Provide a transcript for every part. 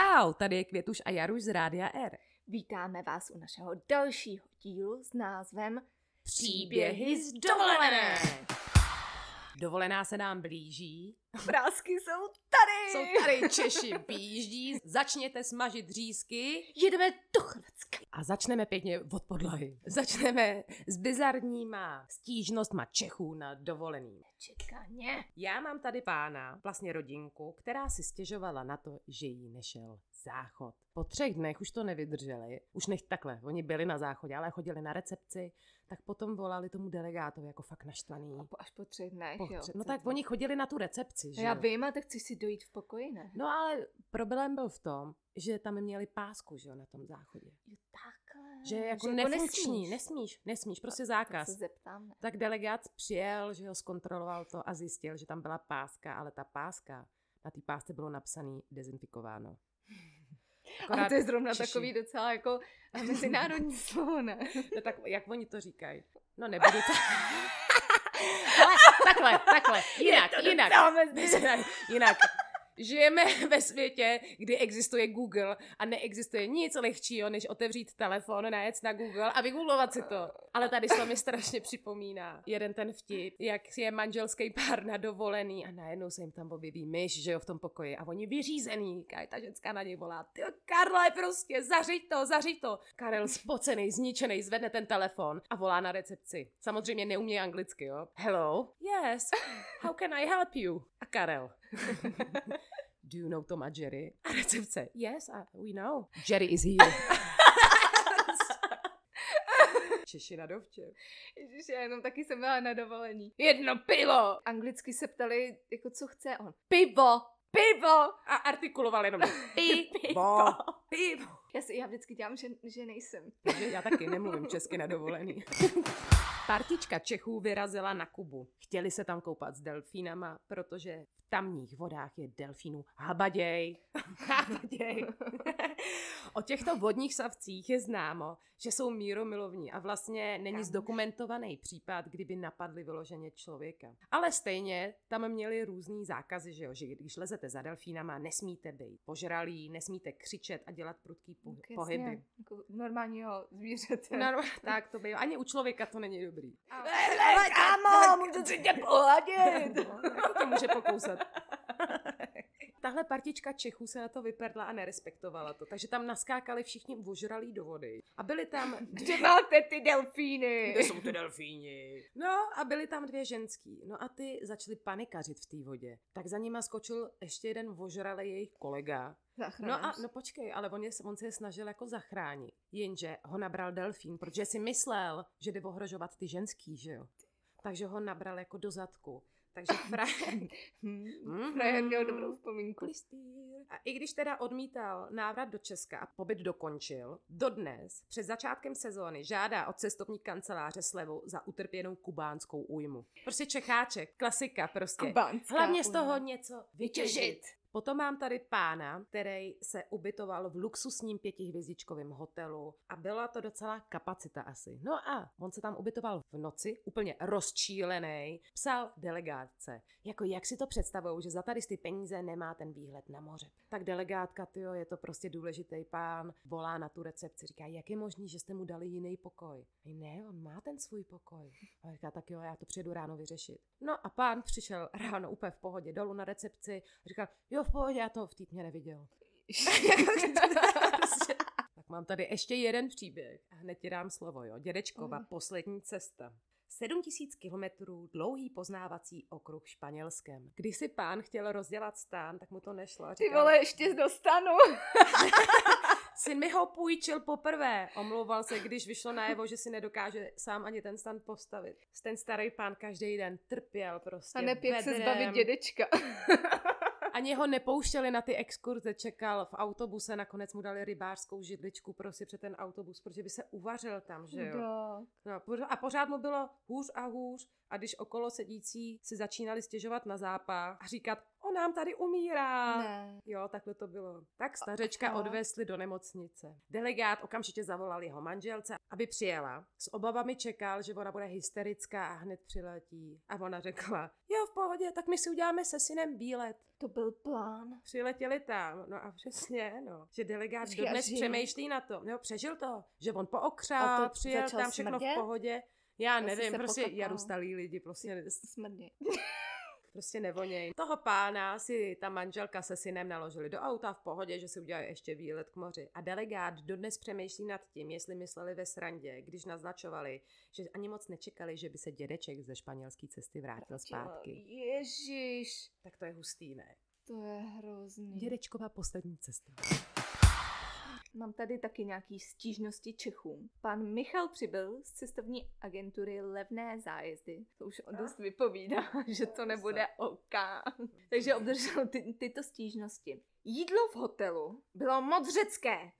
Čau, tady je Květuš a Jaruš z Rádia R. Vítáme vás u našeho dalšího dílu s názvem Příběhy z dovolené. Dovolená se nám blíží. Vrázky jsou tady! Jsou tady Češi výjíždí. Začněte smažit řízky Jedeme do Chorvatska. A začneme pěkně od podlahy. Začneme s bizarníma stížnostma Čechů na dovolený. Čekaně. Já mám tady pána, vlastně rodinku, která si stěžovala na to, že jí nešel záchod. Po třech dnech už to nevydrželi, už nech takhle, oni byli na záchodě, ale chodili na recepci, tak potom volali tomu delegátovi jako fakt naštvaný. A po, až po třech dnech, Po jo. tři- No tak oni chodili na tu recepci, že Já vím, a tak chceš si dojít v pokoji, ne? No ale problém byl v tom, že tam měli pásku, že jo, na tom záchodě. Že je jako že nefunkční, nesmíš. nesmíš, nesmíš, prostě Tak zákaz. se zeptám, ne? Tak delegát přijel, že ho zkontroloval to a zjistil, že tam byla páska, ale ta páska, na té pásce bylo napsané dezinfikováno. Ale to je zrovna Češi. takový docela jako mezinárodní slovo, ne? No tak jak oni to říkají? No nebudu to... Ale takhle, takhle, jinak, jinak. mezinárodní. jinak. Žijeme ve světě, kdy existuje Google a neexistuje nic lehčího, než otevřít telefon, najet na Google a vygooglovat si to. Ale tady se mi strašně připomíná jeden ten vtip, jak je manželský pár na dovolený a najednou se jim tam objeví myš, že jo, v tom pokoji a oni vyřízený, kaj ta ženská na něj volá, ty Karle, prostě, zařiď to, zařiď to. Karel spocený, zničený, zvedne ten telefon a volá na recepci. Samozřejmě neumí anglicky, jo. Hello? Yes. How can I help you? A Karel. Do you know Tom a Jerry? A recepce. Yes, uh, we know. Jerry is here. Češi na dovče. Ježiš, já jenom taky jsem byla na dovolení. Jedno pivo! Anglicky se ptali, jako co chce on. Pivo! Pivo! A artikuloval jenom pivo, Pivo. Já, si, já vždycky dělám, že, že nejsem. Já taky nemluvím česky na dovolený. Partička Čechů vyrazila na Kubu. Chtěli se tam koupat s delfínama, protože tamních vodách je delfínů habaděj. habaděj. o těchto vodních savcích je známo, že jsou míromilovní a vlastně není zdokumentovaný případ, kdyby napadli vyloženě člověka. Ale stejně tam měli různý zákazy, že, jo? že když lezete za delfínama, nesmíte být požralí, nesmíte křičet a dělat prudký po- Jasně, pohyby. Jako normálního zvířete. No, tak to bývá. Ani u člověka to není dobrý. Ale kámo, můžu si tě pohladit. Taky to může pokousat. Tahle partička Čechů se na to vyperdla a nerespektovala to, takže tam naskákali všichni ožralí do vody. A byly tam... Kde máte ty delfíny? Kde jsou ty delfíni? No a byly tam dvě ženský. No a ty začaly panikařit v té vodě. Tak za nima skočil ještě jeden ožralý jejich kolega. No a no počkej, ale on, je, on se je snažil jako zachránit. Jenže ho nabral delfín, protože si myslel, že jde ohrožovat ty ženský, že jo. Takže ho nabral jako do zadku. Takže frajer... Hmm. Frajer měl dobrou vzpomínku. Klistýr. A i když teda odmítal návrat do Česka a pobyt dokončil, dodnes před začátkem sezóny žádá od cestovní kanceláře slevu za utrpěnou kubánskou újmu. Prostě Čecháček, klasika prostě. Kubánská Hlavně z toho újma. něco vytěžit. Potom mám tady pána, který se ubytoval v luxusním pětihvězdičkovém hotelu a byla to docela kapacita asi. No a on se tam ubytoval v noci, úplně rozčílený, psal delegátce, jako jak si to představují, že za tady ty peníze nemá ten výhled na moře. Tak delegátka, tyjo, je to prostě důležitý pán, volá na tu recepci, říká, jak je možný, že jste mu dali jiný pokoj. Hej, ne, on má ten svůj pokoj. A říká, tak jo, já to přijedu ráno vyřešit. No a pán přišel ráno úplně v pohodě dolů na recepci a říkal, jo, v pohodě, já to v týdně neviděl. tak mám tady ještě jeden příběh a hned ti dám slovo, jo. Dědečkova Mm. poslední cesta. 7000 kilometrů dlouhý poznávací okruh Španělskem. Když si pán chtěl rozdělat stán, tak mu to nešlo. a Ty říkal, vole, ještě dostanu. Syn mi ho půjčil poprvé. Omlouval se, když vyšlo najevo, že si nedokáže sám ani ten stan postavit. Ten starý pán každý den trpěl prostě A nep, jak se zbavit dědečka. Ani ho nepouštěli na ty exkurze, čekal v autobuse, nakonec mu dali rybářskou židličku prostě před ten autobus, protože by se uvařil tam, že jo. No, a pořád mu bylo hůř a hůř a když okolo sedící si začínali stěžovat na zápach a říkat, on nám tady umírá. Ne. Jo, takhle to bylo. Tak stařečka fakt? odvezli do nemocnice. Delegát okamžitě zavolal jeho manželce, aby přijela. S obavami čekal, že ona bude hysterická a hned přiletí. A ona řekla, jo, v pohodě, tak my si uděláme se synem výlet. To byl plán. Přiletěli tam, no a přesně, no, že delegát Počkej, a dodnes žil? přemýšlí na to. No, přežil to, že on pookřál, A přijel tam všechno smrdět? v pohodě. Já nevím, prostě pokopal. jarustalí lidi, prostě, ne, Smrdně. prostě nevoněj. Toho pána si ta manželka se synem naložili do auta v pohodě, že si udělají ještě výlet k moři. A delegát dodnes přemýšlí nad tím, jestli mysleli ve srandě, když naznačovali, že ani moc nečekali, že by se dědeček ze španělské cesty vrátil zpátky. Ježíš. Tak to je hustý, ne? To je hrozný. Dědečková poslední cesta. Mám tady taky nějaký stížnosti Čechům. Pan Michal přibyl z cestovní agentury Levné zájezdy. To už o dost vypovídá, že to nebude OK. Takže obdržel ty, tyto stížnosti. Jídlo v hotelu bylo moc řecké,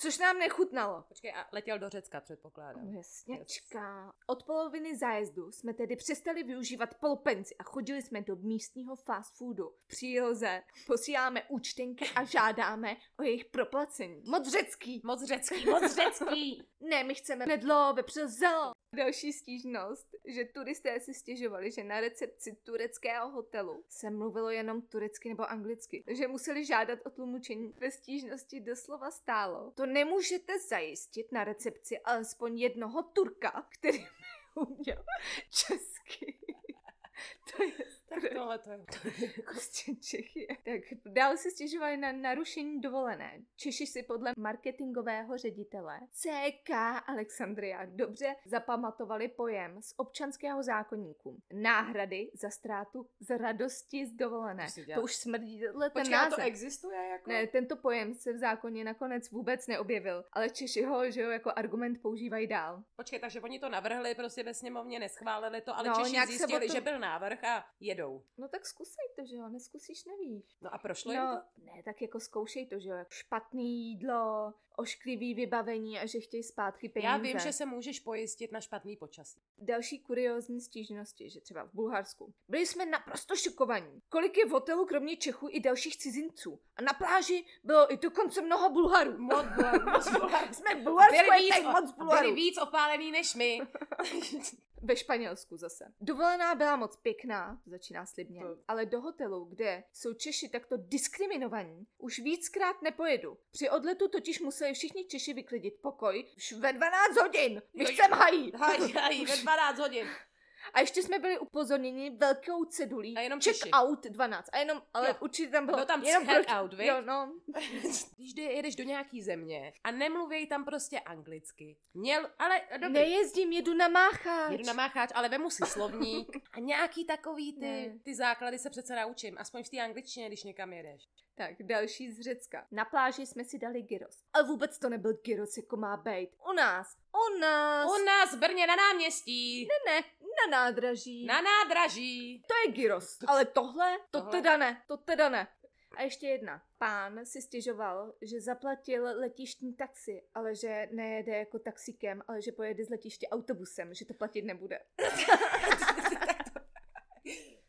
což nám nechutnalo. Počkej, a letěl do Řecka, předpokládám. Jasněčka. Od poloviny zájezdu jsme tedy přestali využívat polpenci a chodili jsme do místního fast foodu. V příloze posíláme účtenky a žádáme o jejich proplacení. Moc řecký. Moc řecký, moc řecký. Ne, my chceme nedlo, vepřel zelo. Další stížnost, že turisté si stěžovali, že na recepci tureckého hotelu se mluvilo jenom turecky nebo anglicky, že museli žádat o tlumočení. Ve stížnosti doslova stálo. To nemůžete zajistit na recepci alespoň jednoho Turka, který by uměl česky. to je Tak tohle to je. Prostě Čechy. Tak dál se stěžovali na narušení dovolené. Češi si podle marketingového ředitele CK Alexandria dobře zapamatovali pojem z občanského zákonníku. Náhrady za ztrátu z radosti z dovolené. To To už smrdí tenhle ten a to název. existuje jako? Ne, tento pojem se v zákoně nakonec vůbec neobjevil, ale Češi ho, že jo, jako argument používají dál. Počkej, takže oni to navrhli, prostě ve sněmovně neschválili to, ale No, Češi zjistili, to- že byl návrh a jedou. No tak zkusej to, že jo, neskusíš, nevíš. No a prošlo jim No, to? ne, tak jako zkoušej to, že jo, špatný jídlo, ošklivý vybavení a že chtějí zpátky peníze. Já vím, že se můžeš pojistit na špatný počasí. Další kuriózní stížnosti, že třeba v Bulharsku. Byli jsme naprosto šokovaní. Kolik je v hotelu kromě Čechů i dalších cizinců? A na pláži bylo i dokonce mnoho Bulharů. Moc Bulharů. Jsme v Bulharsku, Byli víc, tady moc Bulharů. byli víc opálení než my. Ve Španělsku zase. Dovolená byla moc pěkná, začíná slibně, To- ale do hotelu, kde jsou Češi takto diskriminovaní, už víckrát nepojedu. Při odletu totiž museli všichni Češi vyklidit pokoj už ve 12 hodin. My jo. chceme hají. Haj, haj, ve 12 hodin. A ještě jsme byli upozorněni velkou cedulí. A jenom check out 12. A jenom, ale Jo. určitě tam bylo. Byl tam jenom check out, viď? Jo, no. Když jde, jedeš do nějaký země a nemluví tam prostě anglicky. Měl, ale dobrý. Nejezdím, jedu na mácháč. Jedu na mácháč, ale vemu si slovník a nějaký takový ty, Ne. ty základy se přece naučím, aspoň v té angličtině, když někam jedeš. Tak, další z Řecka. Na pláži jsme si dali gyros. Ale vůbec to nebyl gyros, jako má být. U nás. U nás. U nás v Brně na náměstí, Ne, ne, na nádraží. na nádraží. To je gyros. Ale tohle, to Tohle? teda ne, to teda ne. A ještě jedna. Pán si stěžoval, že zaplatil letištní taxi, ale že nejede jako taxikem, ale že pojede z letiště autobusem, že to platit nebude.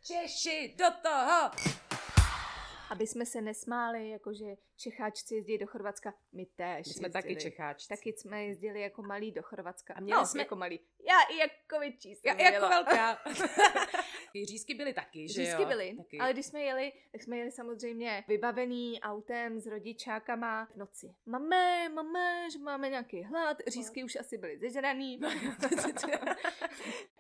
Češi, do toho! Aby jsme se nesmáli, jakože Čecháčci jezdí do Chorvatska. My též My jsme taky jezdili. Čecháčci. Taky jsme jezdili jako malí do Chorvatska. A měli no, jsme- jako malí. Já i jako větší Já, jako jela. velká. Ty řízky byly taky, že Řízky jo? byly, Taky. ale když jsme jeli, tak jsme jeli samozřejmě vybavený autem s rodičákama v noci. Máme, máme, že máme nějaký hlad, řízky už asi byly zežraný.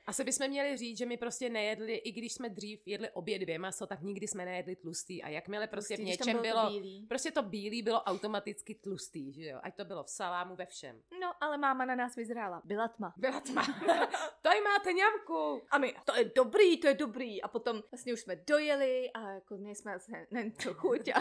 Asi bychom měli říct, že my prostě nejedli, i když jsme dřív jedli obě dvě maso, tak nikdy jsme nejedli tlustý. A jakmile prostě v Když tam něčem bylo bylo, bílý. prostě to bílý bylo automaticky tlustý, že jo? Ať to bylo v salámu, ve všem. No, ale máma na nás vyzrála. Byla tma. Byla tma. Tady máte ňamku. A my, to je dobrý, to je dobrý. A potom vlastně už jsme dojeli a jako měli jsme asi nevím co chuť. A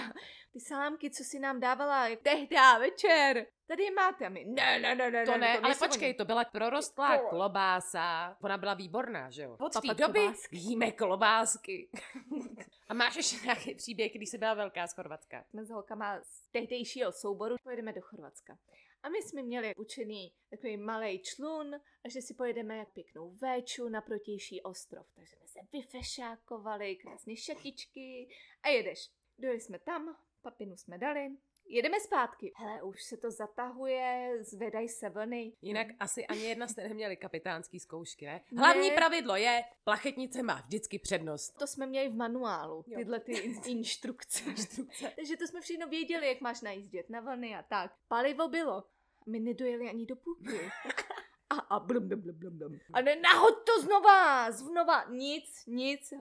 ty salámky, co si nám dávala tehda večer, tady je máte. A my, ne, ne, ne, ne, To ne, ale nejsou počkej, oni. to byla prorostlá To- klobása. Ona byla výborná, že jo? Od té doby klobásky. jíme klobásky. A máš ještě nějaký příběh, když jsi byla velká z Chorvatska? jsme s holkama z tehdejšího souboru, pojedeme do Chorvatska. A my jsme měli učený takový malý člun a že si pojedeme jak pěknou véču na protější ostrov. Takže jsme se vyfešákovali, krásně šatičky a jedeš. Dojeli jsme tam, papinu jsme dali, jedeme zpátky. Hele, už se to zatahuje, zvedají se vlny. Jinak asi ani jedna jste neměli kapitánský zkoušky, ne? Hlavní Ne. pravidlo je, plachetnice má vždycky přednost. To jsme měli v manuálu, Jo. tyhle ty in- instrukce. Takže to jsme všechno věděli, jak máš najíždět na vlny a tak. Palivo bylo. My nedojeli ani do půlky. A, a blum, blum, blum, blum, blum. A ne, nahoď to znova, znova, nic, nic.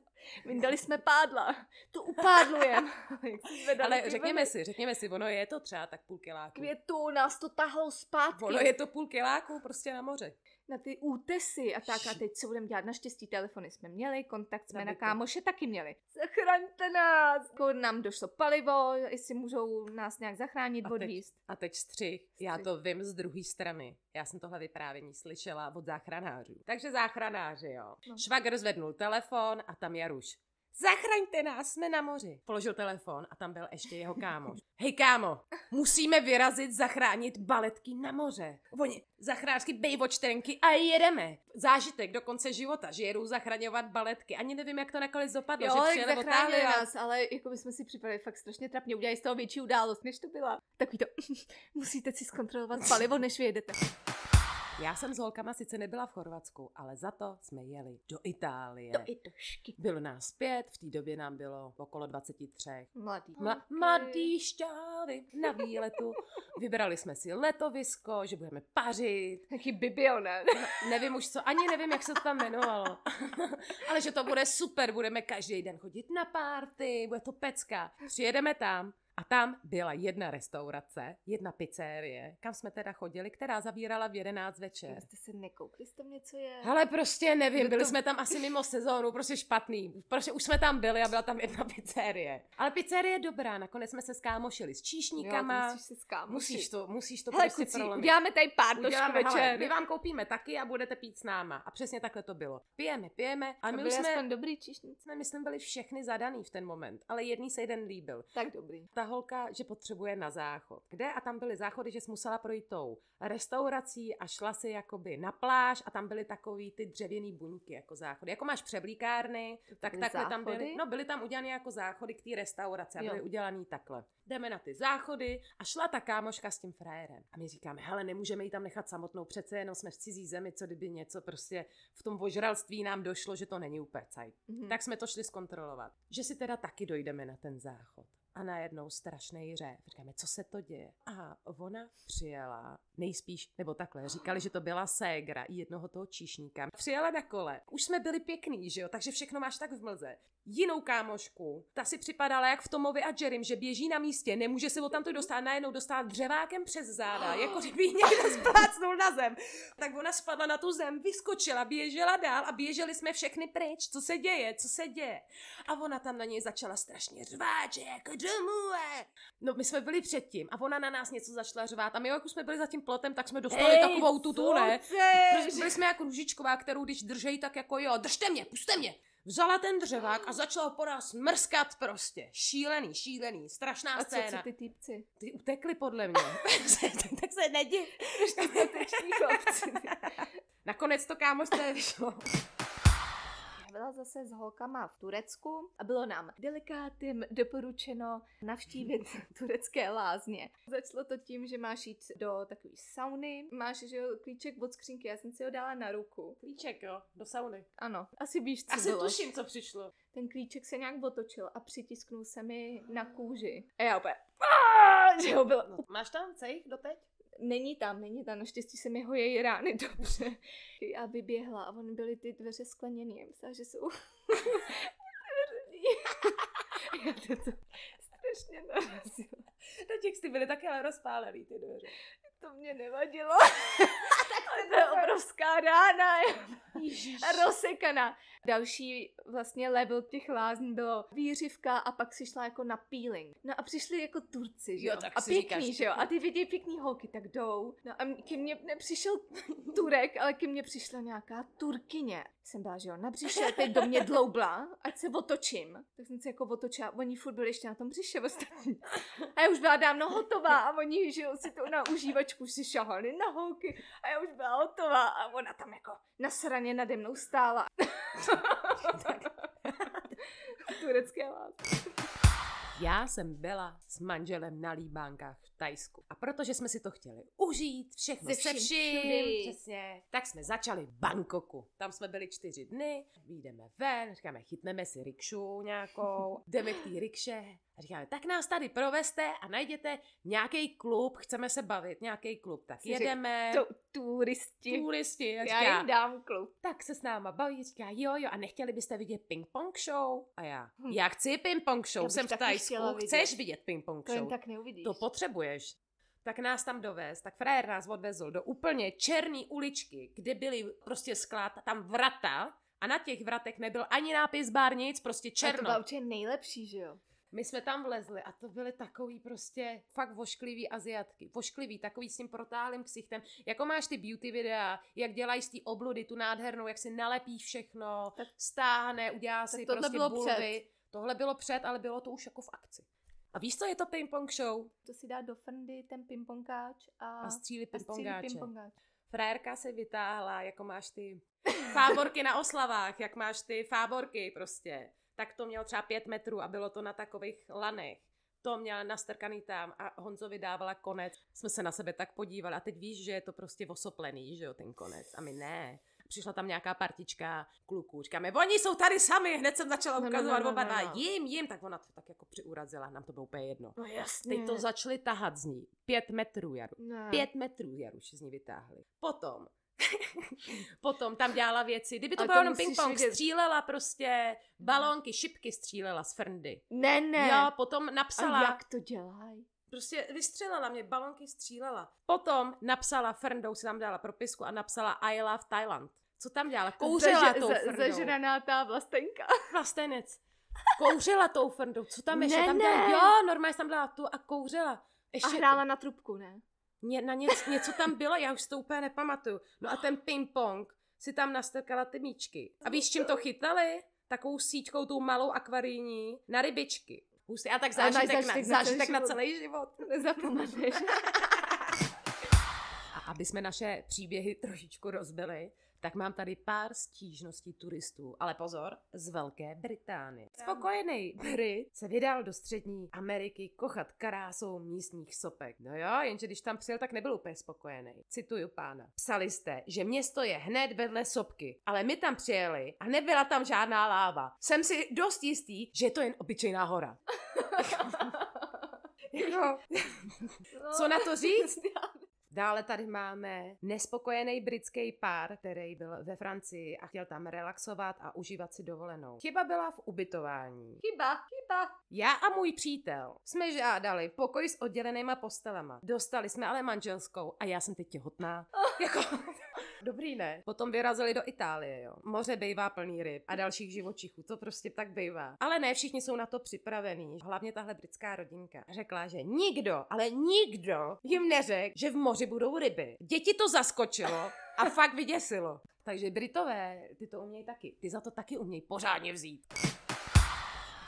Vyndali jsme pádla, to upádlujem. Ale řekněme si, řekněme si, ono je to třeba tak půl kiláku. Květu, nás to tahlo zpátky Ono je to půl kiláku prostě na moře. Na ty útesy a tak. A teď co budeme dělat? Naštěstí telefony jsme měli, kontakt jsme na Nabito. kámoše taky měli. Zachraňte nás! Jako nám došlo palivo, jestli můžou nás nějak zachránit, A teď- odvízt. A teď střih. Já Střih. to vím z druhé strany. Já jsem tohle vyprávění slyšela od záchranářů. Takže záchranáři, jo. No. Švagr zvednul telefon a tam Jaruš. Zachraňte nás, jsme na moři. Položil telefon a tam byl ještě jeho kámoš. Hej kámo, musíme vyrazit zachránit baletky na moře. Oni, zachrářky bejvočtenky a jedeme. Zážitek do konce života, že jedou zachraňovat baletky. Ani nevím, jak to nakonec dopadlo, Jo, že přijeli otáhli nás, ale jako by jsme si připadali fakt strašně trapně. Udělali z toho větší událost, než to byla. Takový to, musíte si zkontrolovat palivo, než vyjedete. Já jsem s holkama sice nebyla v Chorvatsku, ale za to jsme jeli do Itálie. To i tošky. Bylo nás pět, v té době nám bylo okolo 23. Mladý. Mla- mladý šťávy na výletu. Vybrali jsme si letovisko, že budeme pařit. Taky bibio, ne? Nevím už co, ani nevím, jak se to tam jmenovalo. Ale že to bude super, budeme každý den chodit na párty, bude to pecka. Přijedeme tam a tam byla jedna restaurace, jedna pizzerie, kam jsme teda chodili, která zavírala v 11 večer. Jste se nekoukli, jste tam něco je? Ale prostě nevím, No byli to- jsme tam asi mimo sezónu, prostě špatný. Prostě už jsme tam byli a byla tam jedna pizzerie. Ale pizzerie je dobrá, nakonec jsme se skámošili s číšníkama. Jo, musíš se skámošit. musíš to, musíš to Hele, prostě kluci, prolomit. uděláme tady pár Uděláme, hele, večer. my vám koupíme taky a budete pít s náma. A přesně takhle to bylo. Pijeme, pijeme a my byli jsme, dobrý čišníci. jsme, myslím, byli všechny zadaný v ten moment. Ale jedný se jeden líbil. Tak dobrý. Ta holka, že potřebuje na záchod. Kde? A tam byly záchody, že jsi musela projít tou restaurací a šla si jakoby na pláž a tam byly takový ty dřevěný buňky jako záchody. Jako máš přeblíkárny, tak byly takhle tam byly. záchody? No byly tam udělané jako záchody k té restauraci a byly udělaný takhle. Jdeme na ty záchody a šla ta kámoška s tím frajerem. A my říkáme, hele, nemůžeme ji tam nechat samotnou, přece jenom jsme v cizí zemi, co kdyby něco prostě v tom ožralství nám došlo, že to není úplně cajt. Mhm. Tak jsme to šli zkontrolovat. Že si teda taky dojdeme na ten záchod. A najednou strašný řev. Říkáme, co se to děje? A ona přijela, nejspíš, nebo takhle, říkali, že to byla ségra jednoho toho číšníka. Přijela na kole. Už jsme byli pěkný, že jo, takže všechno máš tak v mlze. Jinou kámošku, ta si připadala jak v Tomovi a Jerrym, že běží na místě, nemůže se o tamto dostat, najednou dostat dřevákem přes záda, jako kdyby někdo splácnul na zem. Tak ona spadla na tu zem, vyskočila, běžela dál a běželi jsme všechny pryč. Co se děje, co se děje? A ona tam na něj začala strašně řvát, že jako domů. eh. No my jsme byli předtím a ona na nás něco začala řvát a my jak už jsme byli za tím plotem, tak jsme dostali Ej, takovou tu ne? Prostě byli jsme jako růžičková, kterou když držej, tak jako jo, držte mě, puste mě. Vzala ten dřevák a začala po nás mrskat prostě. Šílený, šílený, strašná A co, scéna. co ty týpci? Ty utekli podle mě. tak se nediv. Nakonec to kámošce vyšlo. Byla zase s holkama v Turecku a bylo nám delikátem doporučeno navštívit turecké lázně. Začalo to tím, že máš jít do takové sauny, máš že jo, klíček od skřínky, já jsem si ho dala na ruku. Klíček, jo, do sauny. Ano, asi víš, co Asi bylo. tuším, co přišlo. Ten klíček se nějak otočil a přitisknul se mi na kůži. A já "Aaa!" že ho bylo. No, máš tam cejch doteď? Není tam, není tam, naštěstí se mi hojejí rány dobře. Já vyběhla a on byly ty dveře skleněný. Já myslela, že jsou. Já to, strašně narazila. Do těch jsi byly také ale rozpálený ty dveře. To mě nevadilo. tak to je obrovská rána rozsekaná. Další vlastně level těch lázní bylo výřivka a pak si šla jako na peeling. No a přišli jako Turci, že jo? Jo, tak a pěkný, říkáš, že jo? A ty vidějí pěkný holky, tak jdou. No a ke mně nepřišel Turek, ale ke mně přišla nějaká Turkyně. Jsem byla, že jo, na břiše, teď do mě dloubla, ať se otočím. Tak jsem se jako otočila, oni furt byli ještě na tom břiše ostatní. A já už byla dávno hotová a oni, že jo, si to na užívačku si šahali na holky a já už byla hotová a ona tam jako na sraně nade mnou stála. Turecké lásky. Já jsem byla s manželem na líbánkách v Tajsku. A protože jsme si to chtěli užít, všechno Se vším přesně, tak jsme začali v Bangkoku. Tam jsme byli čtyři dny, vyjdeme ven, říkáme, chytneme si rikšu nějakou, jdeme k té rikše a říkáme, tak nás tady provezte a najděte nějaký klub, chceme se bavit, nějaký klub. Tak Jsi jedeme, To turisti. turisti, a Já říká, jim dám klub. tak se s náma baví, říká, jo, jo, a nechtěli byste vidět ping-pong show? A já, Hm. já chci ping-pong show, Já jsem v Tajsku, chceš vidět ping-pong To show? tak neuvidíš. To potřebuješ. Tak nás tam dovez, tak frajer nás odvezl do úplně černé uličky, kde byly prostě sklad, tam vrata a na těch vratech nebyl ani nápis bar, nic, prostě A to černo. byla určitě nejlepší, že jo? My jsme tam vlezli a to byly takový prostě fakt vošklivý aziatky. Vošklivý, takový s tím protáhlým ksichtem. Jako máš ty beauty videa, jak dělají z té obludy tu nádhernou, jak si nalepí všechno, Tak- stáhne, udělá si tohle prostě bylo bulvy. Tohle bylo před, ale bylo to už jako v akci. A víš, co je to ping-pong show? To si dá do fendy ten pingpongáč a, A střílí pingpongáče. pingpongáč. Frérka se vytáhla, jako máš ty fáborky na oslavách, jak máš ty fáborky prostě. Tak to mělo třeba pět metrů a bylo to na takových lanech. To měla nastrkaný tam a Honzovi dávala konec. Jsme se na sebe tak podívali a teď víš, že je to prostě osoplený, že jo, ten konec. A my ne. Přišla tam nějaká partička kluků. Říkáme, oni jsou tady sami. Hned jsem začala No, no, ukazovat no, no, oba no, dva. no. Jim, jim. Tak ona to tak jako přiurazila. Nám to bylo úplně jedno. No jasně. Teď to začali tahat z ní. Pět metrů, Jaru. Ne. Pět metrů Jaruši z ní vytáhli. Potom, potom tam dělala věci. Kdyby to bylo jenom ping-pong, vidět. střílela prostě balónky, šipky střílela z frndy. Ne, ne. Jo, potom a napsala, jak to dělají? prostě vystřelila mě, balonky střílela. Potom napsala frndou, si tam dala propisku a napsala I love Thailand. Co tam dělala? Kouřila tou frndou. Zažraná ta vlastenka. Vlastenec. Kouřila tou frndou. Co tam ještě? Ne, tam ne. dělala, jo, normálně jsem tam dala tu a kouřila. A Ještě, hrála na trubku, ne? Ně, na něco, něco tam bylo, já už si to úplně nepamatuju. No a ten ping-pong si tam nastrkala ty míčky. A víš, čím to chytali? Takovou síťkou, tou malou akvarijní, na rybičky. Hustý. A tak A máš zážitek, zážitek na, zážitek na život. celý život. Nezapomeneš. A aby jsme naše příběhy trošičku rozbili, tak mám tady pár stížností turistů, ale pozor, z Velké Británie. Spokojený Brit se vydal do střední Ameriky kochat karásou místních sopek. No jo, jenže když tam přijel, tak nebyl úplně spokojený. Cituju pána. Psali jste, že město je hned vedle sopky, ale my tam přijeli a nebyla tam žádná láva. Jsem si dost jistý, že je to jen obyčejná hora. Jako, Co na to říct? Dále tady máme nespokojený britský pár, který byl ve Francii a chtěl tam relaxovat a užívat si dovolenou. Chyba byla v ubytování. Chyba, chyba. Já a můj přítel jsme žádali pokoj s oddělenýma postelama. Dostali jsme ale manželskou a já jsem teď těhotná. jako, dobrý ne. Potom vyrazili do Itálie, jo. Moře bývá plný ryb a dalších živočichů, to prostě tak bývá. Ale ne všichni jsou na to připravení. Hlavně tahle britská rodinka řekla, že nikdo, ale nikdo jim neřekl, že v moři budou ryby. Děti to zaskočilo a fakt vyděsilo. Takže Britové, ty to umějí taky. Ty za to taky umějí pořádně vzít.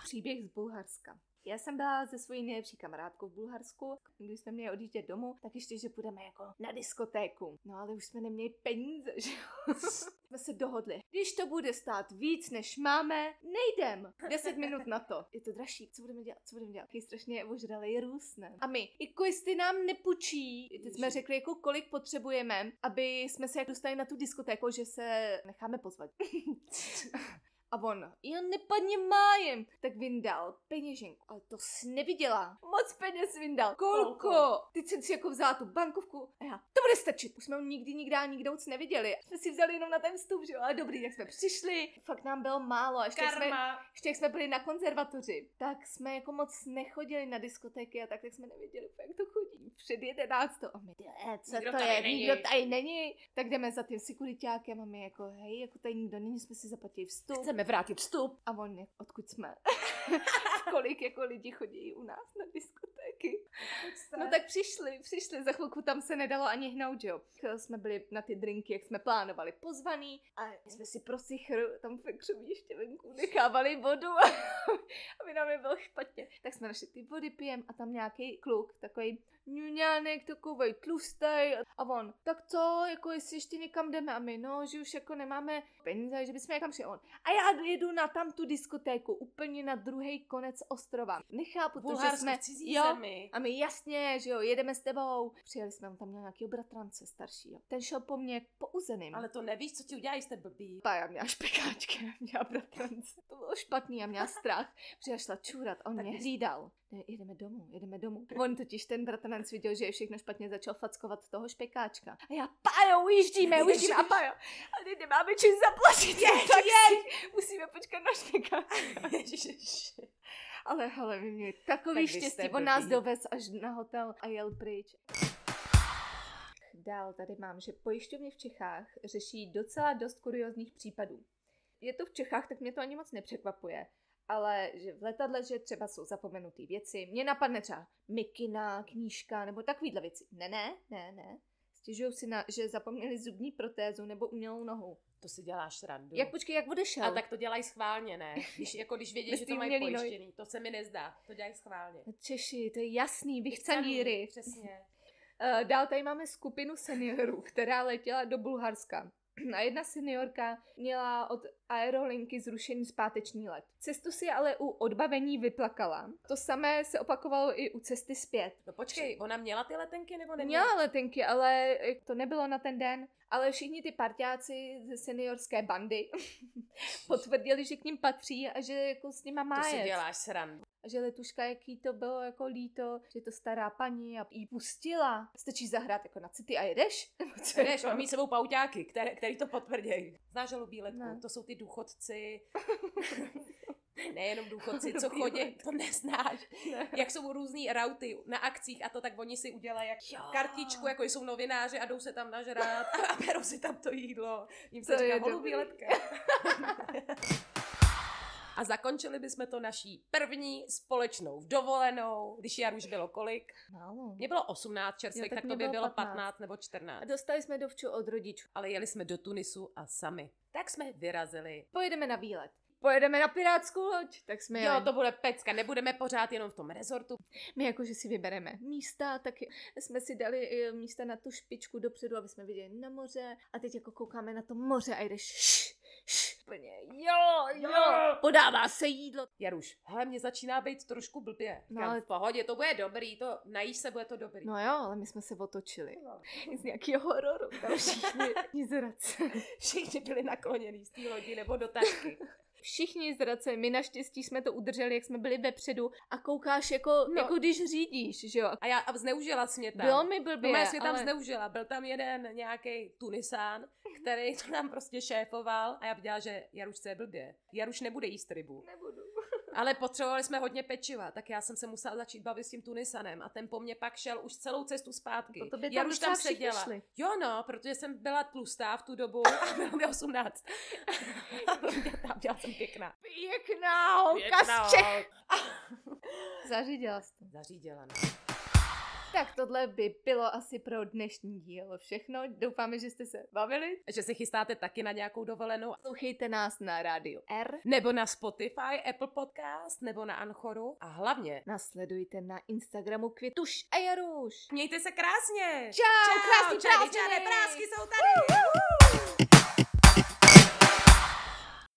Příběh z Bulharska. Já jsem byla se svojí nejlepší kamarádkou v Bulharsku. Když jsme měli odjíždět domů, tak ještě, že půjdeme jako na diskotéku. No ale už jsme neměli peníze, že jo. jsme se dohodli. Když to bude stát víc, než máme, nejdem. 10 minut na to. Je to dražší. Co budeme dělat? Co budeme dělat? Taky strašně ožralý růst, ne? A my, jako jestli nám nepůjčí, teď jsme řekli, jako kolik potřebujeme, aby jsme se jako dostali na tu diskotéku, že se necháme pozvat. A on, já nepadně májem. Tak vyndal peněženku, ale to jsi neviděla. Moc peněz vyndal. Kolko? Teď jsem si jako vzala tu bankovku a já, to bude stačit. Už jsme ho nikdy nikdy a nikde moc neviděli. Jsme si vzali jenom na ten vstup, že jo, ale dobrý, jak jsme přišli. Fakt nám bylo málo, a ještě jak jsme, Karma. ještě jak jsme byli na konzervatoři, tak jsme jako moc nechodili na diskotéky a tak, tak jsme nevěděli, jak to chodí. před jedenáctou. A my, "Eh, co Nikdo to je, není." nikdo tady není. Tak jdeme za tím sekuritákem a my jako, hej, jako tady nikdo není, jsme si zaplatili vstup. Chceme vrátit vstup. A on, odkud jsme? Kolik jako lidi chodí u nás na diskotéky. No tak přišli, přišli, za chvilku tam se nedalo ani hnout, jo. Jsme byli na ty drinky, jak jsme plánovali, pozvaný a jsme si pro sichru tam v ještě venku nechávali vodu a aby nám nebylo špatně. Tak jsme našli ty vody pijem a tam nějaký kluk, takový ňuňánek, takovej tlustej a on, tak co, jako jestli ještě někam jdeme a my, no, že už jako nemáme peníze, že bychom někam šli on. A já jedu na tam tu diskotéku, úplně na druhý konec ostrova. Nechápu to, že jsme, cizí jo, zemi. a my jasně, že jo, jedeme s tebou. Přijeli jsme, tam měl nějakého bratrance staršího. Ten šel po mně po uzeným. Ale to nevíš, co ti udělají, jste blbý. Pa, já měla špekáčky, já měla bratrance. To bylo špatný, já měla strach. Protože já šla čůrat, on Tak mě hlídal. Ne, jedeme domů, jedeme domů. On totiž ten bratranec viděl, že je všechno špatně, začal fackovat toho špekáčka. A já, Pajo, ujíždíme, ujíždíme. A Pajo, a teď nemáme čím zaplatit. Ježiš. tak jej, musíme počkat na špekáčka. Ale hele, my měli takový Tak štěstí, on nás dovez až na hotel a jel pryč. Dál tady mám, že pojišťovny v Čechách řeší docela dost kuriozních případů. Je to v Čechách, tak mě to ani moc nepřekvapuje. Ale že v letadle, že třeba jsou zapomenutý věci, mě napadne třeba mikina, knížka nebo takovýhle věci. Ne, ne, ne, ne. Stěžují si na, že zapomněli zubní protézu nebo umělou nohu. To si děláš srandu. Jak počkej, jak odešel? A tak to dělají schválně, ne? Když, jako když vědí, že to mají nohy. pojištěný. To se mi nezdá. To dělají schválně. Češi, to je jasný, vychcaníry. Přesně. Uh, dál tady máme skupinu seniorů, která letěla do Bulharska. A jedna seniorka měla od aerolinky zrušený zpáteční let. Cestu si ale u odbavení vyplakala. To samé se opakovalo i u cesty zpět. No počkej, ona měla ty letenky nebo neměla? Měla letenky, ale to nebylo na ten den. Ale všichni ty parťáci ze seniorské bandy potvrdili, že k ním patří a že jako s nima má To si děláš srandu. A že letuška, jaký to bylo jako líto, že to stará paní a jí pustila. Stačí zahrát jako na city a jedeš? Co Jdeš, jako? mám mít sebou pauťáky, které, který to potvrdí. Znáš žalu bíletku? Ne. To jsou ty důchodci. Nejenom důchodci, co chodí, to neznáš. Ne. Jak jsou různý rauty na akcích a to, tak oni si udělají jak Jo. kartičku, jako jsou novináři a jdou se tam nažrát a berou si tam to jídlo. Jim To se je říká holubí. A zakončili bychom to naší první společnou dovolenou, když Jar už bylo kolik. Málo. Mně bylo 18 čerstvých, Jo, tak tak, by bylo bylo 15. 15 nebo A 14. dostali jsme dovču od rodičů. Ale jeli jsme do Tunisu a sami. Tak jsme vyrazili. Pojedeme na výlet. Pojedeme na pirátskou loď. Tak jsme Jo, jeli. to bude pecka, nebudeme pořád jenom v tom rezortu. My jakože si vybereme místa, tak jsme si dali eh, místa na tu špičku dopředu, aby jsme viděli na moře. A teď jako koukáme na to moře a jdeš úplně, jo, jo, podává se jídlo. Jaruš, hele, mě začíná být trošku blbě. No, No, ale- v pohodě, to bude dobrý, to najíš se, bude to dobrý. No jo, ale my jsme se otočili. Z nějakého hororu. Všichni. Všichni byli nakloněný z té lodi nebo do tašky. Všichni zradce. My naštěstí jsme to udrželi, jak jsme byli vepředu a koukáš jako, No. jako když řídíš, že jo. A já a zneužila jsi mě tam. Bylo mi blbě, No, já ale... zneužila. Byl tam jeden nějaký Tunisán, který to nám prostě šéfoval a já viděla, že Jarušce je blbě. Jaruš nebude jíst rybu. Nebudu. Ale potřebovali jsme hodně pečiva, tak já jsem se musela začít bavit s tím Tunisanem a ten po mně pak šel už celou cestu zpátky. To by tam Jaruš docela tam seděla. šli. Jo no, protože jsem byla tlustá v tu dobu a bylo mi 18. a tam dělala jsem pěkná. Pěkná holka z Čech. Zařídila jsi to. Zařídila. No. Tak tohle by bylo asi pro dnešní díl všechno. Doufáme, že jste se bavili. Že se chystáte taky na nějakou dovolenou. Poslouchejte nás na rádiu R. Nebo na Spotify, Apple Podcast, nebo na Anchoru. A hlavně, Nasledujte na Instagramu Květuš a Jaruš. mějte se krásně! Čau, krásný čady, prázdniny! prásky jsou tady!